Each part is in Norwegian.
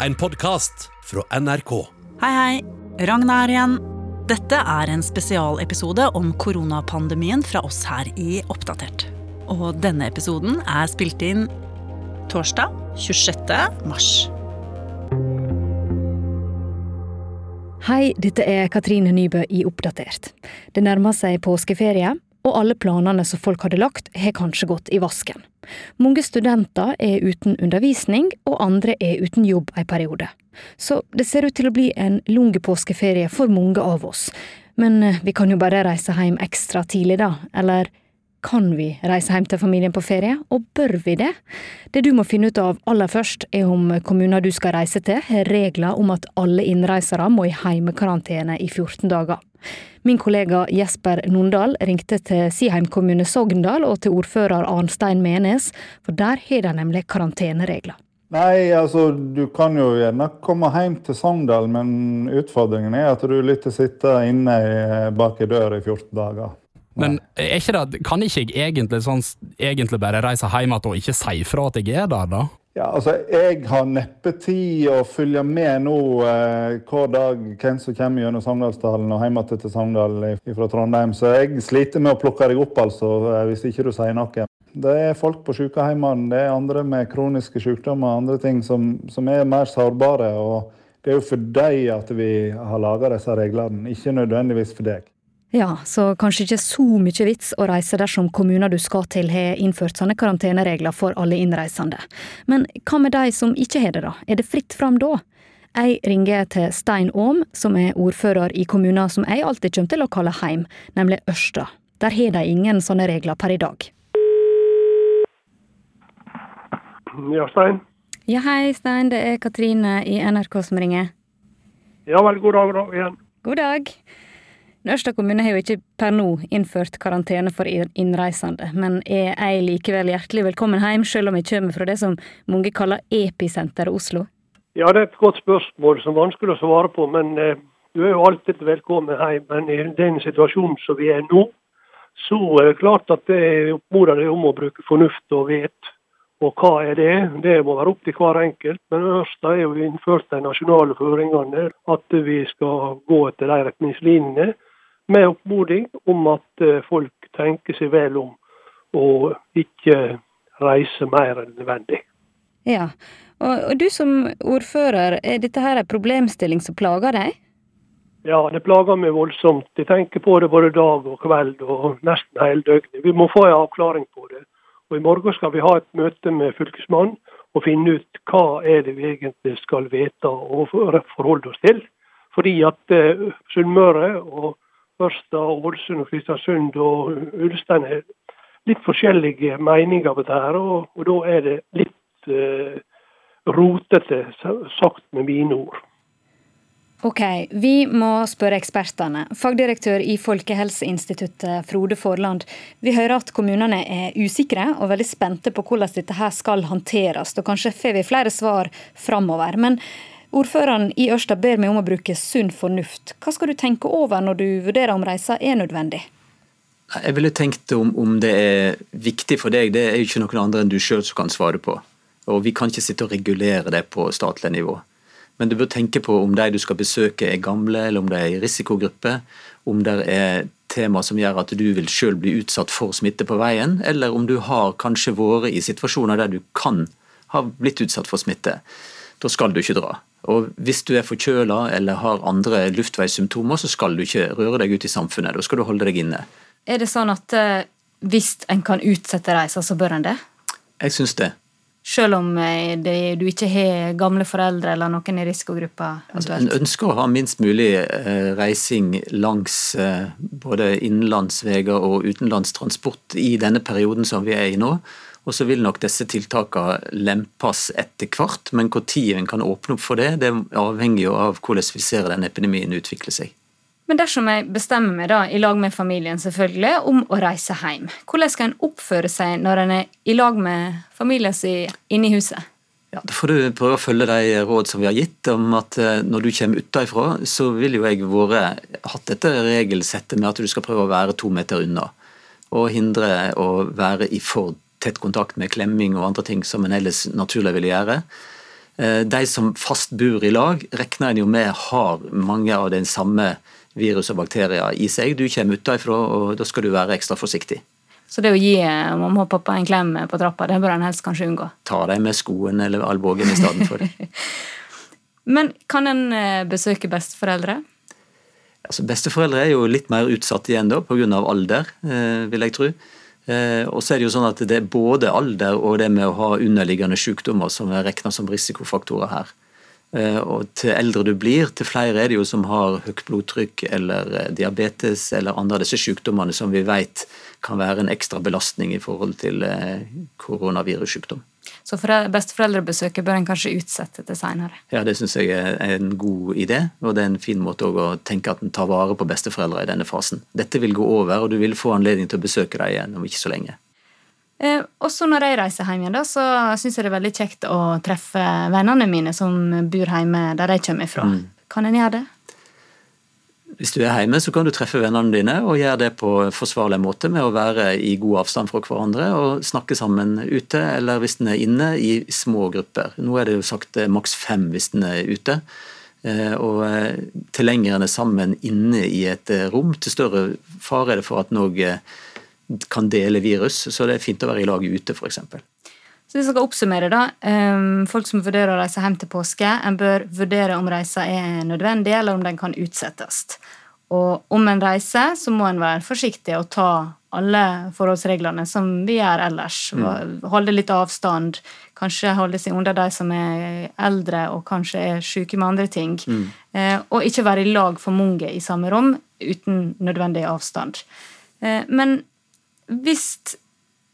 en podkast fra NRK. Hei, hei. Ragna her igjen. Dette er en spesialepisode om koronapandemien fra oss her i Oppdatert. Og denne episoden er spilt inn torsdag 26. mars. Hei, dette er Katrine Nybø i Oppdatert. Det nærmer seg påskeferie, og alle planene som folk hadde lagt, har kanskje gått i vasken. Mange studenter er uten undervisning, og andre er uten jobb en periode. Så det ser ut til å bli en lang påskeferie for mange av oss. Men eh, vi kan jo bare reise hjem ekstra tidlig, da, eller kan vi reise hjem til familien på ferie, og bør vi det? Det du må finne ut av aller først, er om kommuner du skal reise til, har regler om at alle innreisere må i heimekarantene i 14 dager. Min kollega Jesper Nondal ringte til Siheim kommune Sogndal og til ordfører Arnstein Menes, for der har de nemlig karanteneregler. Nei, altså du kan jo gjerne komme hjem til Sogndal, men utfordringen er at du er litt til å sitte inne bak ei dør i 14 dager. Men er ikke det, kan ikke jeg egentlig, sånn, egentlig bare reise hjem igjen og ikke si fra at jeg er der, da? Ja, altså Jeg har neppe tid å følge med nå eh, hver dag hvem som kommer gjennom Sogndalsdalen og hjem til Sogndal fra Trondheim. Så jeg sliter med å plukke deg opp, altså, eh, hvis ikke du sier noe. Det er folk på sykehjemmene, det er andre med kroniske sykdommer og andre ting som, som er mer sårbare. og Det er jo for dem at vi har laga disse reglene, ikke nødvendigvis for deg. Ja, så kanskje ikke så mye vits å reise dersom kommuner du skal til har innført sånne karanteneregler for alle innreisende. Men hva med de som ikke har det, da? Er det fritt fram da? Jeg ringer til Stein Aam, som er ordfører i kommunen som jeg alltid kommer til å kalle heim, nemlig Ørsta. Der har de ingen sånne regler per i dag. Ja, Stein. Ja, hei, Stein. Det er Katrine i NRK som ringer. Ja vel, god dag da, igjen. God dag. Ørsta kommune har jo ikke per nå innført karantene for innreisende, men er jeg likevel hjertelig velkommen hjem, selv om jeg kommer fra det som mange kaller episenteret Oslo? Ja, det er et godt spørsmål som er vanskelig å svare på, men eh, du er jo alltid velkommen hjem. Men i den situasjonen som vi er nå, så er det klart at det oppmoder deg om å bruke fornuft og vet. Og hva er det? Det må være opp til hver enkelt. Men Ørsta er jo innført de nasjonale føringene, at vi skal gå etter de retningslinjene med oppmoding om at eh, folk tenker seg vel om og ikke reiser mer enn nødvendig. Ja, og, og du som ordfører, er dette her en problemstilling som plager deg? Ja, det plager meg voldsomt. Jeg tenker på det både dag og kveld og nesten hele døgnet. Vi må få en avklaring på det. Og I morgen skal vi ha et møte med fylkesmannen og finne ut hva er det vi egentlig skal vite og forholde oss til. Fordi at uh, Sunnmøre og Ørsta, Ålesund og Kristiansund og Ulstein har litt forskjellige meninger på dette. her, og, og da er det litt uh, rotete, sagt med mine ord. Ok, vi må spørre ekspertene. Fagdirektør i Folkehelseinstituttet, Frode Forland. Vi hører at kommunene er usikre og veldig spente på hvordan dette skal håndteres. Og kanskje får vi flere svar framover. Men Ordføreren i Ørsta ber meg om å bruke sunn fornuft. Hva skal du tenke over når du vurderer om reisa er nødvendig? Jeg ville tenkt om, om det er viktig for deg, det er jo ikke noen andre enn du sjøl som kan svare på. Og Vi kan ikke sitte og regulere det på statlig nivå. Men du bør tenke på om de du skal besøke er gamle, eller om de er i risikogruppe. Om det er tema som gjør at du vil sjøl bli utsatt for smitte på veien, eller om du har kanskje vært i situasjoner der du kan ha blitt utsatt for smitte. Da skal du ikke dra. Og Hvis du er forkjøla eller har andre luftveissymptomer, så skal du ikke røre deg ut i samfunnet. Da skal du holde deg inne. Er det sånn at uh, hvis en kan utsette reisa, så bør en det? Jeg syns det. Selv om eh, det, du ikke har gamle foreldre eller noen i risikogruppa? Altså, en ønsker å ha minst mulig eh, reising langs eh, både innenlandsveier og utenlandstransport i denne perioden som vi er i nå. Og så vil nok disse tiltakene lempes etter hvert, men når en kan åpne opp for det, det avhenger jo av hvordan vi ser den epidemien utvikle seg. Men dersom jeg bestemmer meg da, i lag med familien selvfølgelig, om å reise hjem, hvordan skal en oppføre seg når en er i lag med familien sin inne i huset? Ja, Da får du prøve å følge de råd som vi har gitt, om at eh, når du kommer utenfra, så vil jo jeg vært, hatt dette regelsettet med at du skal prøve å være to meter unna. Og hindre å være i for tett kontakt med klemming og andre ting som en ellers naturlig ville gjøre. Eh, de som fast bor i lag, regner en jo med har mange av den samme virus og bakterier i seg. Du kommer utenfra, og da skal du være ekstra forsiktig. Så det å gi eh, mamma og pappa en klem på trappa, det bør en helst kanskje unngå? Ta dem med skoen eller albuen i stedet for. Men kan en eh, besøke besteforeldre? Altså, besteforeldre er jo litt mer utsatt igjen da, pga. alder, vil jeg tro. Og så er det jo sånn at det er både alder og det med å ha underliggende sykdommer som er regna som risikofaktorer her. Eh, og til eldre du blir, til flere er det jo som har høyt blodtrykk eller eh, diabetes eller andre av disse sykdommene som vi vet kan være en ekstra belastning i forhold til eh, koronavirussykdom. Så besteforeldrebesøket bør en kanskje utsette til seinere? Ja, det syns jeg er en god idé, og det er en fin måte å tenke at en tar vare på besteforeldre i denne fasen. Dette vil gå over, og du vil få anledning til å besøke dem igjen om ikke så lenge. Eh, også når jeg reiser hjem igjen, da, så syns jeg det er veldig kjekt å treffe vennene mine som bor hjemme der jeg kommer fra. Mm. Kan en gjøre det? Hvis du er hjemme, så kan du treffe vennene dine og gjøre det på forsvarlig måte med å være i god avstand fra hverandre og snakke sammen ute, eller hvis en er inne, i små grupper. Nå er det jo sagt eh, maks fem hvis en er ute. Eh, og til lenger enn er sammen inne i et rom, til større fare er det for at noe kan dele virus, så det er fint å være i lag ute, f.eks. Så hvis jeg skal oppsummere, da. Ehm, folk som vurderer å reise hjem til påske, en bør vurdere om reisa er nødvendig, eller om den kan utsettes. Og om en reiser, så må en være forsiktig og ta alle forholdsreglene som vi gjør ellers. Mm. Holde litt avstand, kanskje holde seg under de som er eldre og kanskje er syke med andre ting. Mm. Eh, og ikke være i lag for mange i samme rom uten nødvendig avstand. Eh, men hvis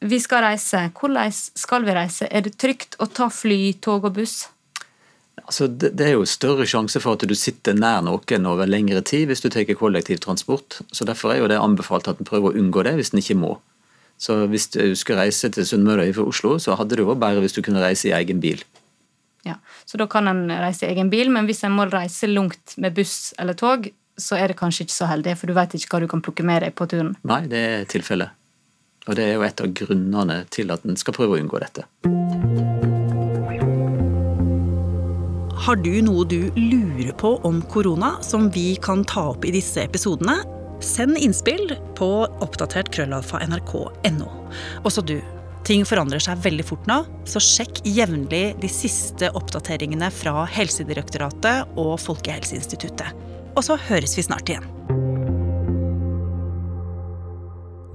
vi skal reise, hvordan skal vi reise? Er det trygt å ta fly, tog og buss? Altså, det, er jo større sjanse for at du sitter nær noen over lengre tid hvis du tar kollektivtransport. Så Derfor er jo det anbefalt at en prøver å unngå det hvis en ikke må. Så Hvis du skal reise til Sunnmøre fra Oslo, så hadde det vært bedre hvis du kunne reise i egen bil. Ja, Så da kan en reise i egen bil, men hvis en må reise langt med buss eller tog, så er det kanskje ikke så heldig, for du vet ikke hva du kan plukke med deg på turen. Nei, det er tilfellet. Og det er jo et av grunnene til at en skal prøve å unngå dette. Har du noe du lurer på om korona som vi kan ta opp i disse episodene? Send innspill på oppdatert krøllalfa nrk.no. Også du. Ting forandrer seg veldig fort nå, så sjekk jevnlig de siste oppdateringene fra Helsedirektoratet og Folkehelseinstituttet. Og så høres vi snart igjen.